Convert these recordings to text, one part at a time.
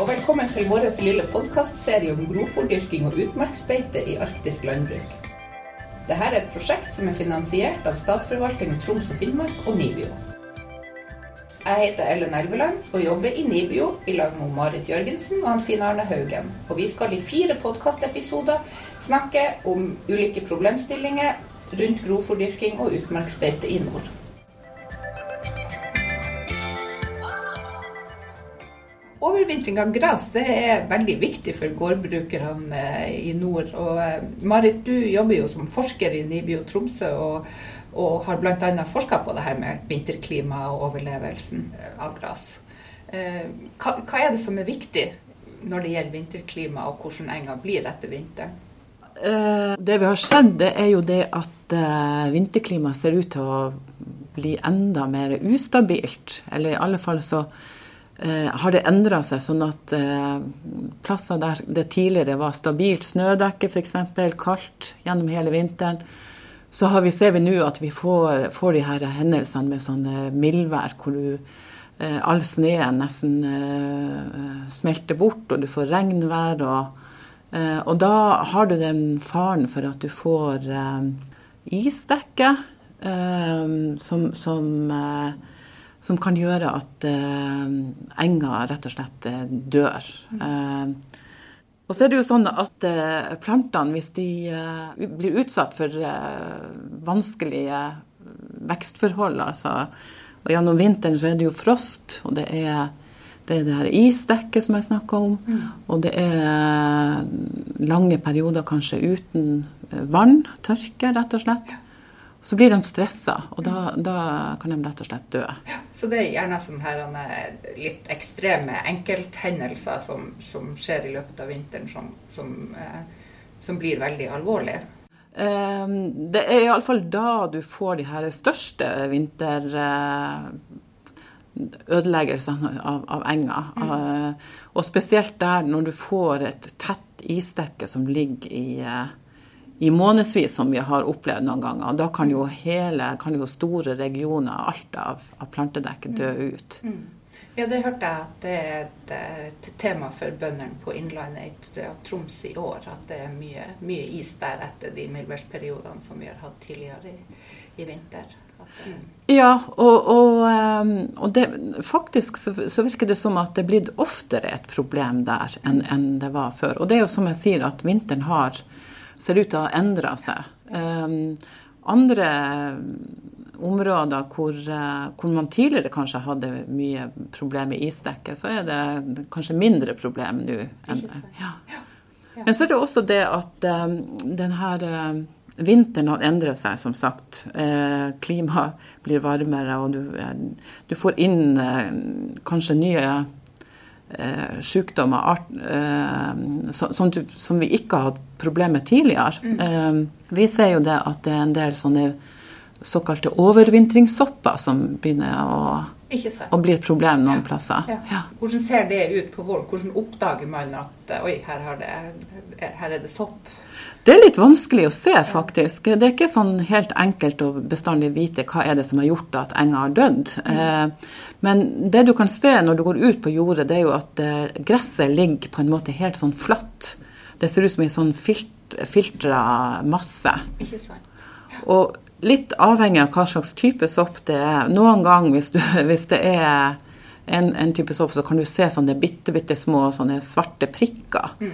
og velkommen til vår lille podkastserie om grovfòrdyrking og utmarksbeite i arktisk landbruk. Dette er et prosjekt som er finansiert av Statsforvaltningen Troms og Finnmark og NIBIO. Jeg heter Ellen Elveland og jobber i NIBIO i lag med Marit Jørgensen og Finn Arne Haugen. Og vi skal i fire podkastepisoder snakke om ulike problemstillinger rundt grovfòrdyrking og utmarksbeite i nord. Overvintring av gress det er veldig viktig for gårdbrukerne eh, i nord. Og eh, Marit, du jobber jo som forsker i NIBIO Tromsø og, og har bl.a. forska på det her med vinterklima og overlevelsen av gress. Eh, hva, hva, er det som er viktig når det gjelder vinterklima og hvordan enga blir etter vinteren? Det vi har sett, det er jo det at vinterklimaet ser ut til å bli enda mer ustabilt. Eller i alle fall så Eh, har det endra seg, sånn at eh, plasser der det tidligere var stabilt snødekke, f.eks., kaldt gjennom hele vinteren, så vi, ser vi nå at vi får, får, de her hendelsene med sånne mildvær hvor du, eh, all sneen nesten smelter bort, og du får regnvær. Og, og da har du den faren for at du får isdekke som, som som kan gjøre at eh, enga rett og slett eh, dør. Mm. og så er det jo sånn at eh, plantene, hvis de blir utsatt for vanskelige vekstforhold, altså og Gjennom vinteren så er det jo frost, og det er det, er det her isdekket som jeg snakka om. Mm. Og det er lange perioder kanskje uten vann, tørke, rett og slett så blir de stressa, og da, da, kan de rett og slett dø. Ja, så det er gjerne sånne her, eh, litt ekstreme enkelthendelser som, som, skjer i løpet av vinteren, som, som, eh, som blir veldig alvorlige? Um, det er iallfall da du får de her største vinterødeleggelsene Uh, av, av enga. Mm. Uh, og spesielt der når du får et tett isdekke som ligger i i månedsvis, som vi har opplevd noen ganger. Da kan jo hele, kan jo store regioner, alt av, av plantedekket, dø mm. ut. Mm. Ja, det hørte jeg at det er et, et tema for bøndene på Innlandet i Troms i år. At det er mye, mye is der etter de mildværsperiodene som vi har hatt tidligere i, i vinter. Mm. Ja, og, og, ehm, og det, faktisk så, så, virker det som at det er blitt oftere et problem der enn, enn det var før. Og det er jo som jeg sier, at vinteren har ser ut til å ha endra seg. Um, andre områder hvor, uh, hvor, man tidligere kanskje hadde mye problem med isdekket, så er det kanskje mindre problem nå. Ja. Men så er det også det at um, den her uh, Vinteren har endret seg, som sagt. Eh, klimaet blir varmere, og du, eh, du får inn eh, kanskje nye eh, sykdommer art, eh, som, som, vi ikke har hatt problemer med tidligere. Mm. Eh, vi ser jo det at det er en del sånne såkalte overvintringssopper som begynner å, å bli et problem noen ja. plasser. Ja. Ja. Hvordan ser det ut på våren? Hvordan oppdager man at oi, her, det, her er det sopp? Det er litt vanskelig å se, faktisk. Det er ikke sånn helt enkelt å bestandig vite hva er det som har gjort at enga har dødd. Mm. Men det du kan se når du går ut på jordet, det er jo at eh, gresset ligger på en måte helt sånn flatt. Det ser ut som en sånn filt, filtra masse. Ikke sant. Og litt avhengig av hva slags type sopp det er. Noen ganger hvis, du, hvis det er en, en, type sopp, så kan du se sånne bitte, bitte små sånne svarte prikker. Mm.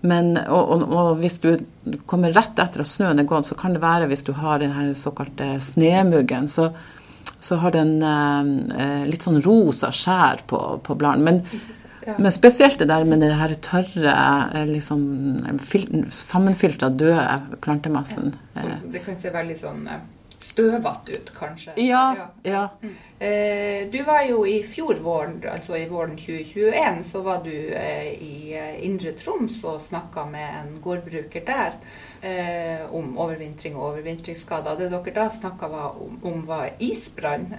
Men, og, og, og, hvis du kommer rett etter at snøen er gått, så kan det være hvis du har den såkalte snemuggen, så, så har den eh, litt sånn rosa skjær på, på bladene. Men, ja. men, spesielt det der med den her tørre, eh, liksom av døde plantemassen. Ja. Det kan se veldig sånn eh, støvete ut, kanskje. Ja, ja. Mm. Eh, du var jo i fjor våren, altså i våren 2021, så var du eh, i eh, Indre Troms og snakka med en gårdbruker der eh, om overvintring og overvintringsskader. Det dere da snakka om, om, var isbrann.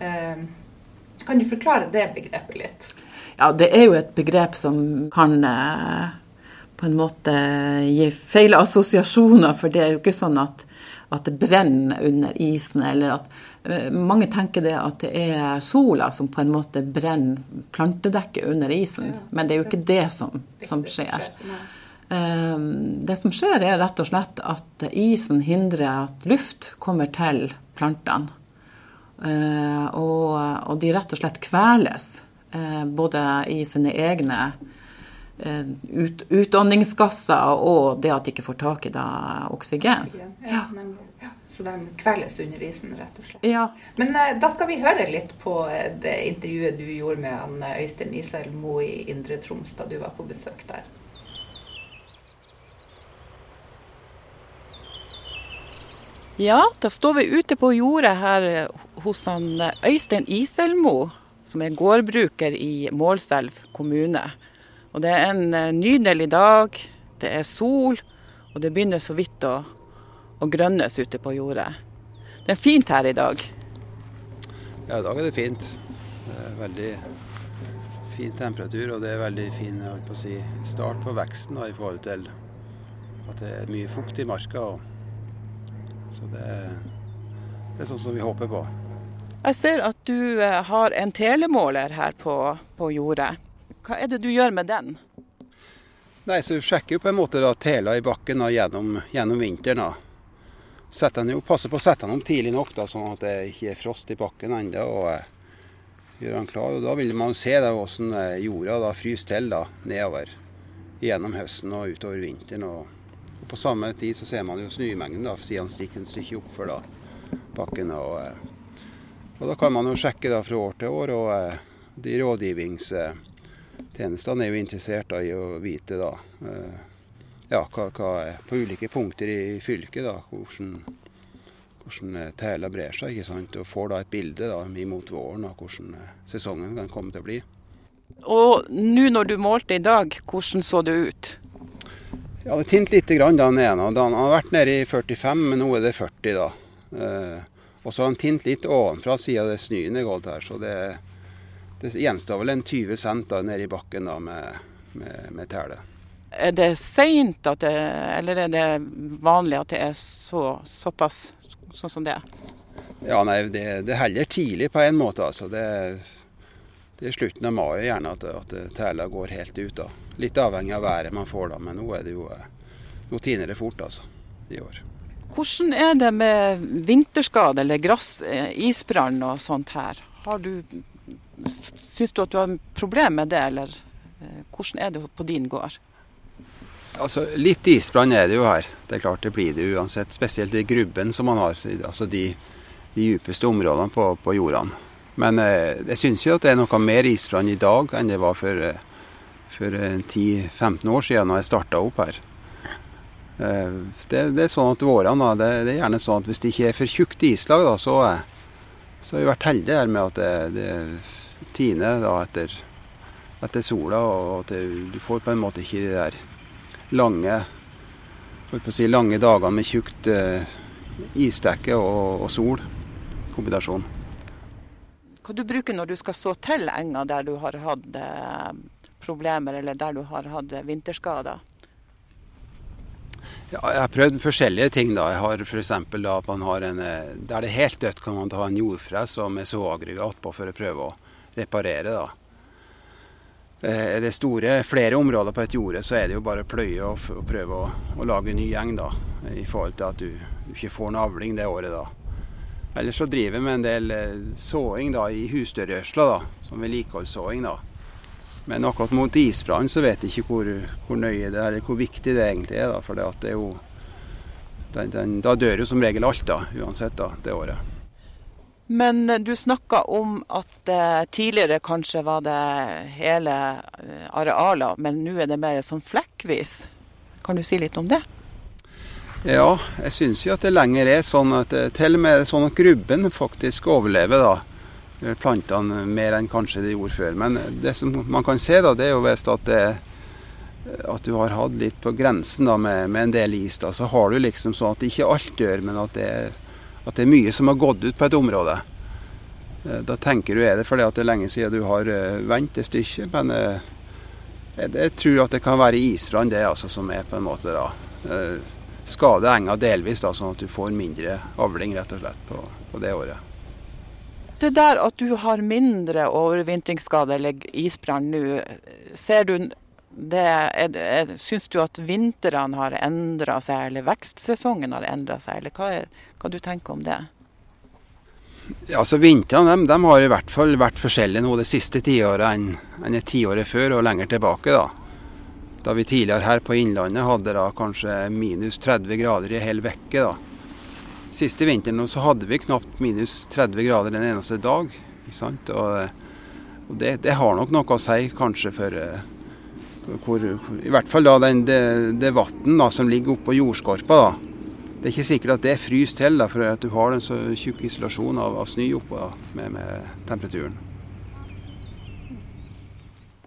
Kan du forklare det begrepet litt? Ja, det er jo et begrep som kan på en måte gi feil assosiasjoner, for det er jo ikke sånn at, at det brenner under isen, eller at uh, Mange tenker det at det er sola som på en måte brenner plantedekket under isen, ja. men det er jo ikke det som, som skjer. Uh, det som skjer, er rett og slett at isen hindrer at luft kommer til plantene. Uh, og, og, de rett og slett kveles, både i sine egne Eh, ut, utåndingsgasser og det at de ikke får tak i da, oksygen. oksygen. Ja, ja. Så de kveles under isen, rett og slett. Ja. Men uh, da skal vi høre litt på eh, det intervjuet du gjorde med han, Øystein Isel Mo i Indre Troms da du var på besøk der. Ja, da står vi ute på jordet her hos han Øystein Iselmo, som er gårdbruker i Målselv kommune. Og det er en eh, nydelig dag. Det er sol, og det begynner så vidt å, å grønnes ute på jordet. Det er fint her i dag. Ja, i dag er det fint. Det er veldig fin temperatur, og det er veldig fin på si, start på veksten da, i forhold til at det er mye fukt i marka. så det det er sånn som vi håper på. Jeg ser at du eh, har en telemåler her på, på jordet. Hva er det du gjør med den? Nei, så sjekker jo på en måte da, tela i bakken da, gjennom, gjennom, vinteren. da. Den jo, passer på å sette den om tidlig nok, da, sånn at det ikke er frost i bakken ennå. Og eh, gjør den klar. Og Da vil man se da, hvordan eh, jorda da, fryser til da, nedover gjennom høsten og utover vinteren. Og, og På samme tid så ser man jo snømengden, da, siden den stikker et stykke oppfor bakken. Og, eh, og, Da kan man jo sjekke da, fra år til år. og de rådgivnings... Tjenestene er jo interessert i å vite da, eh, ja, hva, hva, er på ulike punkter i fylket da, hvordan, hvordan eh, tæla brer seg. ikke sant? Og får da et bilde da, imot våren av hvordan eh, sesongen kan komme til å bli. Og nå når du målte i dag, hvordan så det ut? Ja, Det tinte litt grann da ene. Han har vært nede i 45, men nå er det 40. da. Eh, og så har han tint litt ovenfra siden det snøen er gått her. så det er det gjenstår vel en 20 cent da, nede i bakken da, med, med, med tele. Er det seint, eller er det vanlig at det er så, såpass sånn som det er? Ja, nei, det, det heller tidlig på en måte. altså. Det, det er slutten av mai gjerne at, at tela går helt ut. da. Litt avhengig av været man får, da, men nå er det jo nå tiner det fort altså, i år. Hvordan er det med vinterskade eller gress, eh, isbrann og sånt her? Har du Syns du at du har problemer med det, eller eh, hvordan er det på din gård? Altså, Litt isbrann er det jo her. Det er klart det blir det uansett. Spesielt i grubben som man har. Altså de, de djupeste områdene på, på jordene. Men eh, jeg syns jo at det er noe mer isbrann i dag enn det var for, eh, for 10-15 eh, år siden da jeg starta opp her. Det, det, er sånn at vårene, det, det, er gjerne sånn at hvis det ikke er for tjukt islag, da, så, så har vi vært heldige her med at det, det tine da, etter, etter, sola, og at du får på en måte ikke de der lange si, lange dagene med tjukt uh, isdekke og, og sol. Kombinasjon. Hva du bruker når du skal så til enga der du har hatt uh, problemer, eller der du har hatt vinterskader? Ja, jeg har prøvd forskjellige ting. da. Jeg har f.eks. at man har en eh, Der det er helt dødt, kan man ta en jordfres med såaggregat på for å prøve å reparere. da. Eh, er det store, flere områder på et jorde, så er det jo bare å pløye og, og prøve å, å, lage ny gjeng. da, I forhold til at du, du ikke får noe avling det året. da. Ellers så driver vi med en del eh, såing da, i husdørrørsla, da, som vedlikeholdssåing. da. Men akkurat mot isbrann så vet jeg ikke hvor, hvor, nøye det er, eller hvor viktig det egentlig er. da, For det er jo, den, den, da dør jo som regel alt, da, uansett da, det året. Men eh, du snakka om at eh, tidligere kanskje var det hele eh, arealer, men nå er det mer sånn flekkvis. Kan du si litt om det? Ja, jeg syns jo at det lenger er sånn at eh, til og med sånn at grubben faktisk overlever da, plantene mer enn kanskje de gjorde før. Men det som man kan se, da, det er jo hvis at, det, at du har hatt litt på grensen da, med, med, en del is. da, Så har du liksom sånn at ikke alt dør, men at det er at det er mye som har gått ut på et område. Eh, da tenker du er det fordi at det er lenge siden du har eh, vendt det stykket, men eh, Jeg, tror at det kan være isbrann det altså, som er på en måte da skade enga delvis, da, sånn at du får mindre avling rett og slett på, på det året. Det der at du har mindre overvintringsskade eller isbrann nå, ser du det, er, er, Syns du at vintrene har endra seg, eller vekstsesongen har endra seg, eller hva, er, hva du tenker om det? Ja, altså Vintrene de, har i hvert fall vært forskjellige nå det siste tiåret enn, enn det tiåret før og lenger tilbake. Da Da vi tidligere her på Innlandet hadde da kanskje minus 30 grader i hel uke. Siste vinteren så hadde vi knapt minus 30 grader en eneste dag. ikke Og, og det, det, har nok noe å si kanskje for eh, hvor, I hvert fall da den, det, det vann som ligger oppå jordskorpa. da det er ikke sikkert at det fryser til, da, for at du har en så tjukk isolasjon av, av snø oppå da, med, med, temperaturen.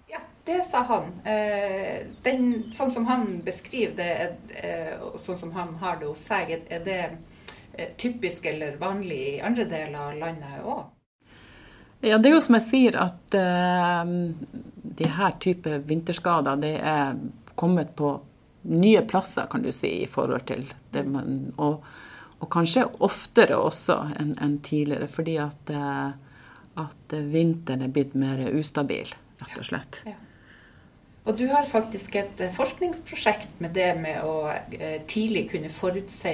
Ja, det sa han. Eh, den, sånn som han beskriver det, eh, og sånn som han har det hos seg, er det eh, typisk eller vanlig i andre deler av landet òg? Ja, det er jo som jeg sier, at uh, de her type vinterskader det er kommet på nye plasser, kan du si, i forhold til det man Og, og kanskje oftere også enn en tidligere, fordi at, uh, at, vinteren er blitt mer ustabil, rett og slett. Ja. Og du har faktisk et eh, forskningsprosjekt med det med å tidlig kunne forutsi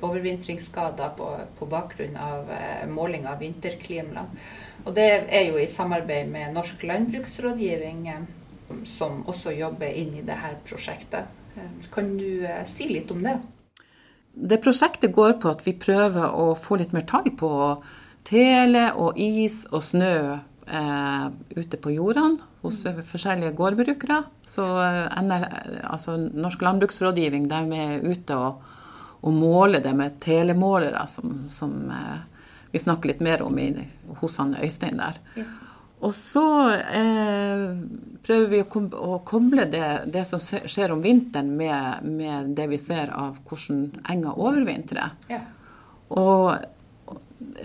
overvintringsskader på, på bakgrunn av måling av vinterklima. Og det er jo i samarbeid med Norsk landbruksrådgivning, som også jobber inn i dette prosjektet. Kan du eh, si litt om det? Det prosjektet går på at vi prøver å få litt mer tall på tele og is og snø eh, ute på jordene hos forskjellige gårdbrukere. Så eh, NL, altså Norsk landbruksrådgivning de er ute og, og måler det med telemålere, som, som eh, vi snakker litt mer om i, hos han Øystein der. Ja. Og så eh, prøver vi å koble det, det, som skjer om vinteren, med, med, det vi ser av hvordan enga overvintrer. Ja. Og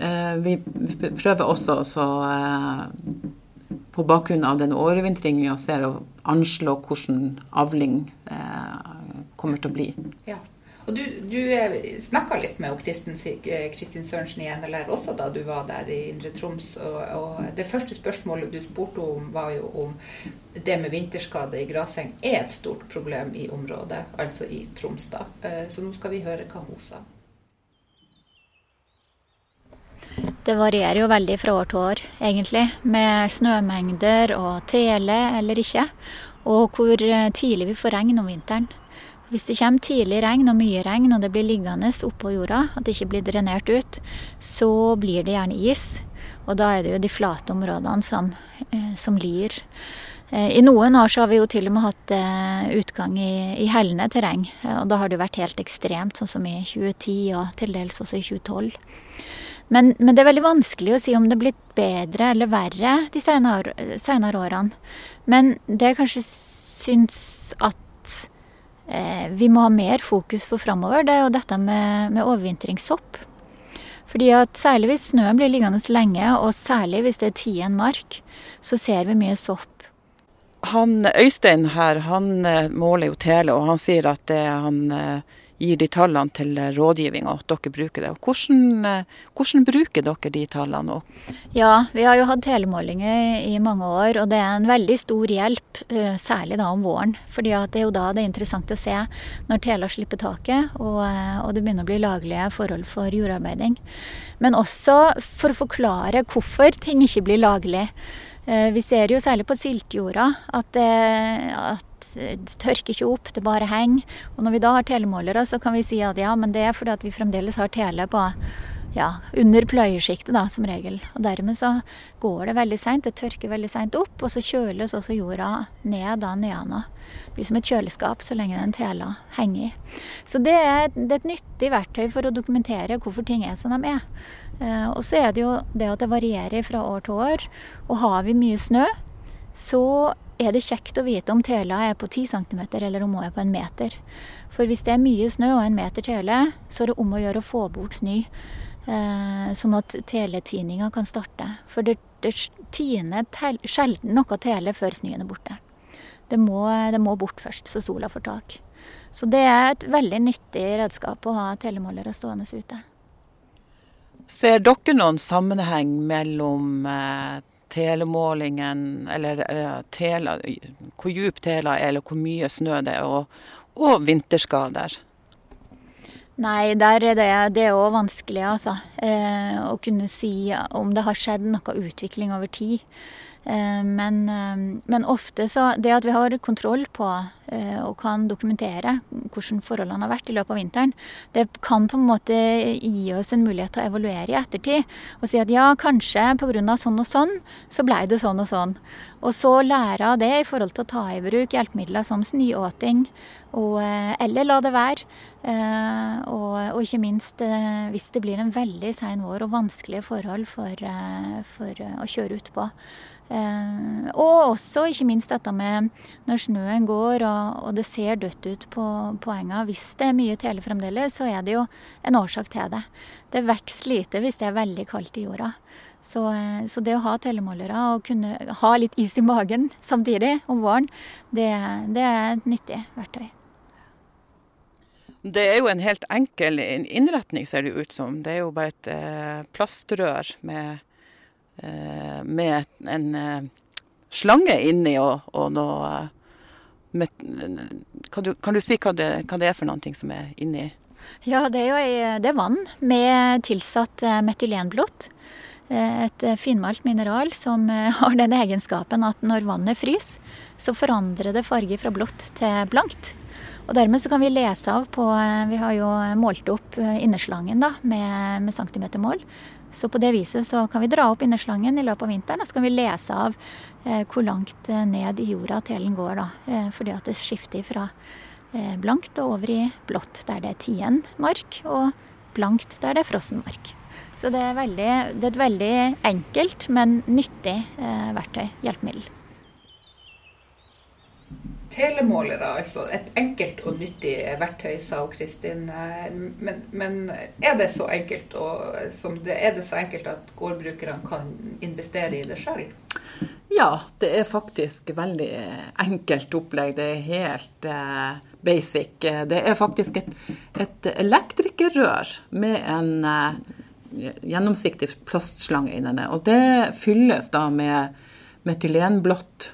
eh, vi, vi, prøver også så, eh, på bakgrunn av den overvintringen å anslå hvordan avling eh, kommer til å bli. Ja. Og Du, du eh, snakka litt med Kristin, eh, Sørensen i NLR også da du var der i Indre Troms. Og, og, Det første spørsmålet du spurte om, var jo om det med vinterskade i graseng er et stort problem i området, altså i Troms. da. Eh, så nå skal vi høre hva hun sa. Det varierer jo veldig fra år til år, egentlig, med snømengder og tele eller ikke. Og hvor tidlig vi får regn om vinteren. Hvis det kommer tidlig regn og mye regn, og det blir liggende oppå jorda, at det ikke blir drenert ut, så blir det gjerne is. Og da er det jo de flate områdene som, eh, som lir. Eh, I noen år så har vi jo til og med hatt eh, utgang i, i hellende terreng. Og da har det jo vært helt ekstremt, sånn som i 2010 og til dels også i 2012. Men, men, det er veldig vanskelig å si om det er blitt bedre eller verre de senere, senere årene. Men det jeg kanskje syns at vi må ha mer fokus på framover, det er jo dette med, med overvintringssopp. Fordi at Særlig hvis snøen blir liggende lenge, og særlig hvis det er tien mark, så ser vi mye sopp. Han Øystein her, han eh, måler jo tele, og han sier at det han eh, gir de tallene til rådgivning, og at dere bruker det. Hvordan, eh, hvordan, bruker dere de tallene nå? Ja, vi har jo hatt telemålinger i mange år, og det er en veldig stor hjelp, eh, særlig da om våren. fordi det er jo da det er interessant å se når tela slipper taket og, eh, og det begynner å bli laglige forhold for jordarbeiding. Men også for å forklare hvorfor ting ikke blir laglig. Vi ser jo særlig på siltjorda at, at det tørker ikke opp, det bare henger. Og når vi da har telemålere, så kan vi si at ja, men det er fordi at vi fremdeles har tele på ja, under pløyesjiktet, da, som regel. Og dermed så går det veldig seint, det tørker veldig seint opp, og så kjøles også jorda ned da nedanå. Det blir som et kjøleskap så lenge den tela henger i. Så det er, det er, et nyttig verktøy for å dokumentere hvorfor ting er som de er. Eh, og så er det jo det at det varierer fra år til år. Og har vi mye snø, så er det kjekt å vite om tela er på 10 cm eller om hun er på en meter. For hvis det er mye snø og en meter tele, så er det om å gjøre å få bort snø. Eh, sånn at teletininga kan starte. For det, det tiner sjelden noe tele før snøen er borte. Det må, det må bort først, så sola får tak. Så det er et veldig nyttig redskap å ha telemålere stående ute. Ser dere noen sammenheng mellom eh, telemålingen, eller eh, tela, hvor djup tela er, eller hvor mye snø det er, og, og vinterskader? Nei, der er det, det er òg vanskelig, altså. Eh, å kunne si om det har skjedd noe utvikling over tid. Eh, men, eh, men, ofte så Det at vi har kontroll på eh, og kan dokumentere hvordan forholdene har vært i løpet av vinteren, det kan på en måte gi oss en mulighet til å evaluere i ettertid. Og si at ja, kanskje pga. sånn og sånn, så blei det sånn og sånn. Og så lære av det i forhold til å ta i bruk hjelpemidler som snøåting, eller la det være. Og, og, ikke minst hvis det blir en veldig sein vår og vanskelige forhold for, for å kjøre utpå. Eh, og også ikke minst dette med når snøen går og, og det ser dødt ut på, på enga. Hvis det er mye tele fremdeles, så er det jo en årsak til det. Det vokser lite hvis det er veldig kaldt i jorda. Så, eh, så, det å ha telemålere og kunne ha litt is i magen samtidig om våren, det, det er et nyttig verktøy. Det er jo en helt enkel innretning, ser det ut som. Det er jo bare et eh, plastrør med med en eh, slange inni og, og noe eh, med, kan, du, kan, du, si hva det, hva det, er for noe som er inni? Ja, det er jo det er vann med tilsatt metylenblått. Et finmalt mineral som har den egenskapen at når vannet fryser, så forandrer det farge fra blått til blankt. Og dermed så kan vi lese av på Vi har jo målt opp innerslangen da, med, med centimetermål. Så på det viset så kan vi dra opp innerslangen i løpet av vinteren, og så kan vi lese av eh, hvor langt eh, ned i jorda telen går. da, eh, Fordi at det skifter fra eh, blankt og over i blått der det er tien mark, og blankt der det er frossen mark. Så det er, veldig, det er et veldig enkelt, men nyttig eh, verktøy, hjelpemiddel. Telemålere, altså. Et enkelt og nyttig verktøy, sa Kristin. Men, men, er det så enkelt og, det, er det så enkelt at gårdbrukerne kan investere i det sjøl? Ja, det er faktisk veldig enkelt opplegg. Det er helt eh, basic. Det er faktisk et, et elektrikerrør med en eh, gjennomsiktig plastslange inni det. Og det fylles da med metylenblått.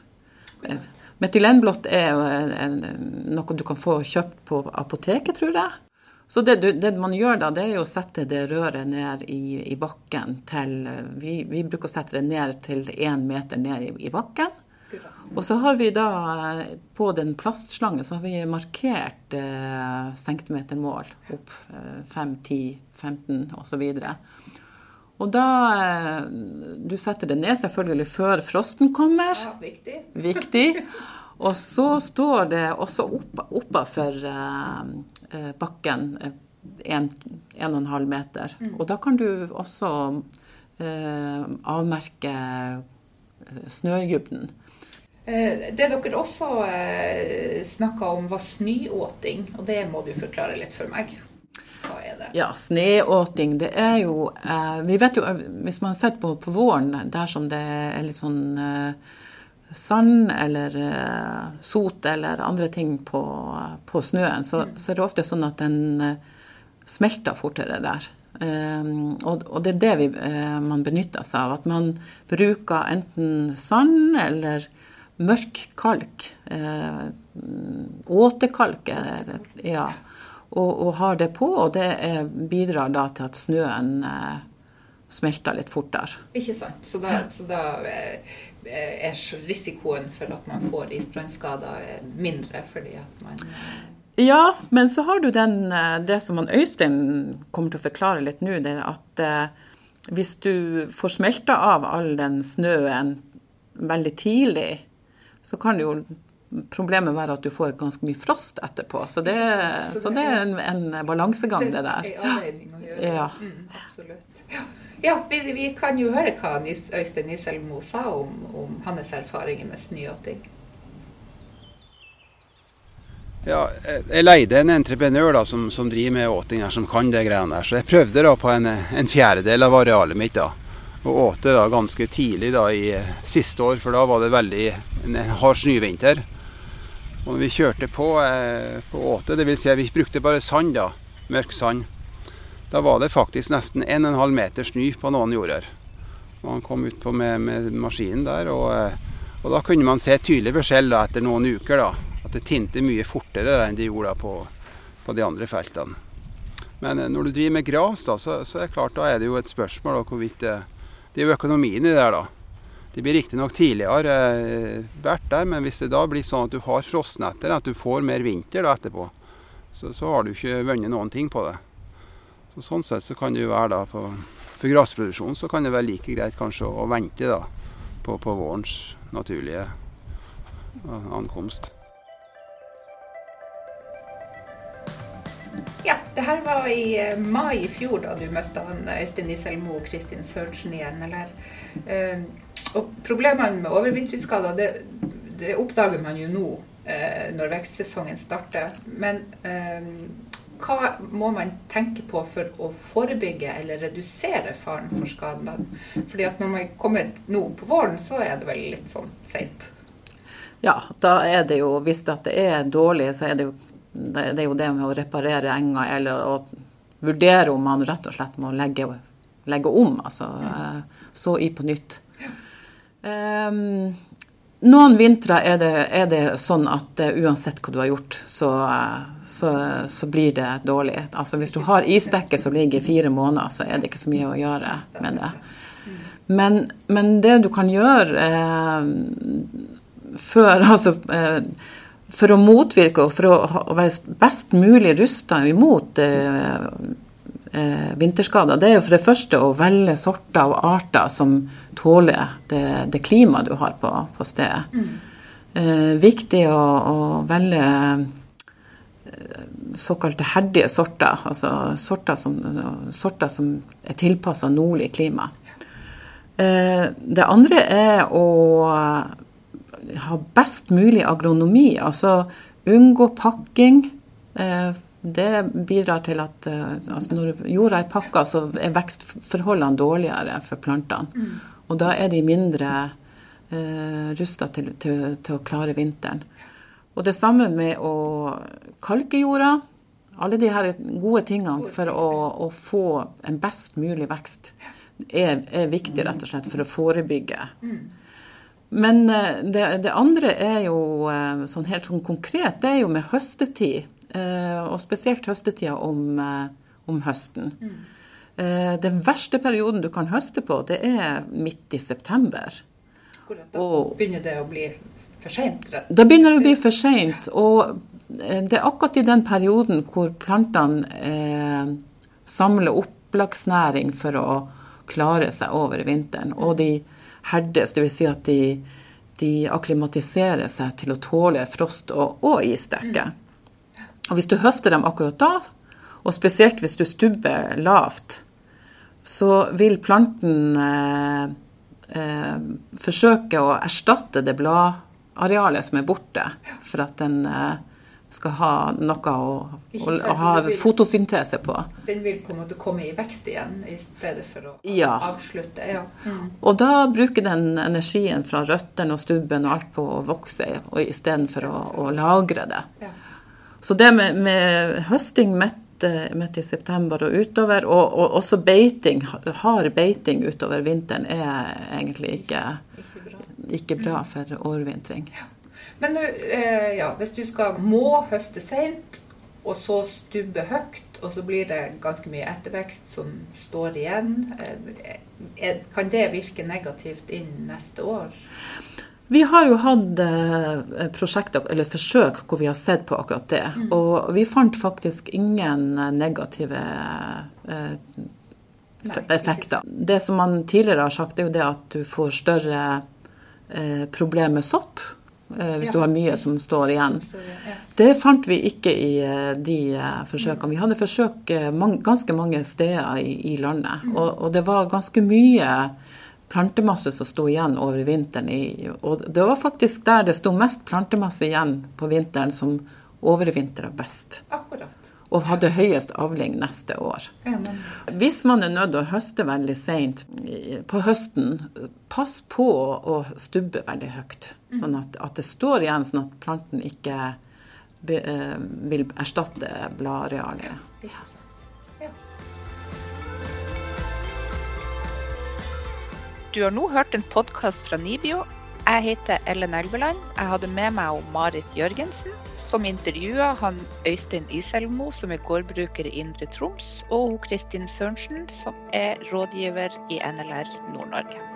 Metylenblått er noe du kan få kjøpt på apoteket, tror jeg. Så det, det, man gjør da, det er å sette det røret ned i, i bakken til vi, vi, bruker å sette det ned til én meter ned i, i, bakken. Og så har vi da på den plastslangen så har vi markert eh, centimetermål opp eh, 5, 10, 15 osv. Og da eh, Du setter det ned selvfølgelig før frosten kommer. Ja, viktig. viktig. Og så står det også opp, oppafor uh, bakken en, en og en halv meter. Mm. Og da kan du også eh, avmerke snødybden. Det dere også eh, snakka om, var snøåting. Og det må du forklare litt for meg. Hva er det? Ja, Sneåting, det er jo eh, Vi vet jo, eh, hvis man har sett på, på våren, dersom det er litt sånn eh, sand eller eh, sot eller andre ting på, på snøen, så, mm. så, er det ofte sånn at den eh, smelter fortere der. Um, og, og, det er det vi, eh, man benytter seg av. At man bruker enten sand eller mørk kalk. Eh, åtekalk, ja og, og, har det på. Og det er, bidrar da til at snøen eh, smelter litt fortere. Ikke sant. Så da, så da eh, er risikoen for at man får isbrannskader eh, mindre fordi at man eh, ja, men så har du den, det som han Øystein kommer til å forklare litt nå, det at eh, hvis du får smelta av all den snøen veldig tidlig, så kan det jo Problemet være at du får ganske mye frost etterpå. Så det, så det er en, en balansegang, det der. Det er avveining å gjøre. Ja. Mm, absolutt. Ja, ja vi, vi, kan jo høre hva Øystein Iselmo sa om, om, hans erfaringer med snøåting. Ja, jeg leide en entreprenør da, som, som, driver med åting her, som kan det greiene der. Så jeg prøvde da på en, en fjerdedel av arealet mitt. da. Og åte da ganske tidlig da i siste år, for da var det veldig en hard snøvinter. Og når vi kjørte på, eh, på åte, dvs. Si vi brukte bare sand, da, mørk sand, da var det faktisk nesten 1,5 meter snø på noen jorder. Han kom utpå med, med maskinen der, og, eh, og, da kunne man se tydelig forskjell da, etter noen uker. da, At det tinte mye fortere enn det gjorde på, på de andre feltene. Men eh, når du driver med gras, da, så, så, er det klart, da er det jo et spørsmål da, hvorvidt det, det er jo økonomien i det der, da. Det blir riktignok tidligere eh, vært der, men hvis det da blir sånn at du har frostnetter, at du får mer vinter da etterpå, så, så har du ikke vunnet noen ting på det. Så Sånn sett så kan det jo være da på, For grasproduksjon så kan det være like greit kanskje å vente da på, på vårens naturlige ankomst. Ja, det her var i eh, mai i fjor da du møtte han Øystein Iselmo og Kristin Sørensen i NLR. Uh, og problemene med overvintringsskader, det, det, oppdager man jo nå når vekstsesongen starter. Men hva må man tenke på for å forebygge eller redusere faren for skadene? Fordi at når man kommer nå på våren, så er det vel litt sånn seint. Ja, da er det jo, hvis det er dårlig, så er det jo det, er jo det med å reparere enger eller å vurdere om man rett og slett må legge, legge om. Altså så i på nytt. Um, noen vintre er det, er det, sånn at uh, uansett hva du har gjort, så, uh, så, så, blir det dårlig. Altså Hvis du har isdekke som ligger i fire måneder, så er det ikke så mye å gjøre med det. Men, men det du kan gjøre uh, før Altså for å motvirke og for å, å være best mulig rusta imot eh, eh, vinterskader, det er jo for det første å velge sorter og arter som tåler det, det klimaet du har på, på stedet. Mm. Eh, viktig å, å velge eh, såkalte herdige sorter, altså sorter som, sorter som er tilpassa nordlig klima. Eh, det andre er å ha best mulig agronomi. Altså unngå pakking. Eh, det bidrar til at eh, altså når jorda er pakka, så er vekstforholdene dårligere for plantene. Mm. Og da er de mindre eh, rusta til, til, til, å klare vinteren. Og det samme med å kalke jorda. Alle de her gode tingene for å, å få en best mulig vekst er, er, viktig rett og slett for å forebygge. Men eh, det, det, andre er jo eh, sånn helt sånn konkret, det er jo med høstetid. Eh, og spesielt høstetida om, om høsten. Mm. Den verste perioden du kan høste på, det er midt i september. Da og, begynner det å bli for seint? Da begynner det å bli for seint. Og det er akkurat i den perioden hvor plantene eh, samler opplagsnæring for å klare seg over vinteren. Og de herdes, dvs. Si at de, de akklimatiserer seg til å tåle frost og, og isdekke. Og hvis du høster dem akkurat da, og spesielt hvis du stubber lavt, så vil planten eh, eh, forsøke å erstatte det bladarealet som er borte, for at den eh, skal ha noe å, å, å ha vil, fotosyntese på. Den vil på en måte komme i vekst igjen i stedet for å ja. avslutte? Ja. Mm. Og da bruker den energien fra røttene og stubben og alt på å vokse, og istedenfor å, å lagre det. Ja. Så det med, med høsting midt, midt, i september og utover, og, og, også beiting, hard beiting utover vinteren, er egentlig ikke, ikke bra for årvintring. Ja. Men eh, ja, hvis du skal må høste seint, og så stubbe høyt, og så blir det ganske mye ettervekst som står igjen, eh, kan det virke negativt inn neste år? Vi har jo hatt eh, prosjekter, eller forsøk, hvor vi har sett på akkurat det. Mm. Og vi fant faktisk ingen negative eh, effekter. Det som man tidligere har sagt, er jo det at du får større eh, problemer med sopp. Eh, hvis ja. du har mye som står igjen. Det fant vi ikke i eh, de eh, forsøkene. Vi hadde forsøk ganske mange steder i, landet. Mm. Og, det var ganske mye plantemasse som sto igjen over vinteren. Og det var faktisk der det sto mest plantemasse igjen på vinteren som overvintra best. Akkurat. Og hadde høyest avling neste år. Hvis man er nødt til å høste veldig seint på høsten, pass på å stubbe veldig høyt. Sånn at, at det står igjen, sånn at planten ikke be, eh, vil erstatte bladarealet. Du har nå hørt en podkast fra Nibio. Jeg heter Ellen Elveland. Jeg hadde med meg Marit Jørgensen, som intervjua han Øystein Iselmo, som er gårdbruker i Indre Troms, og Kristin Sørensen, som er rådgiver i NLR Nord-Norge.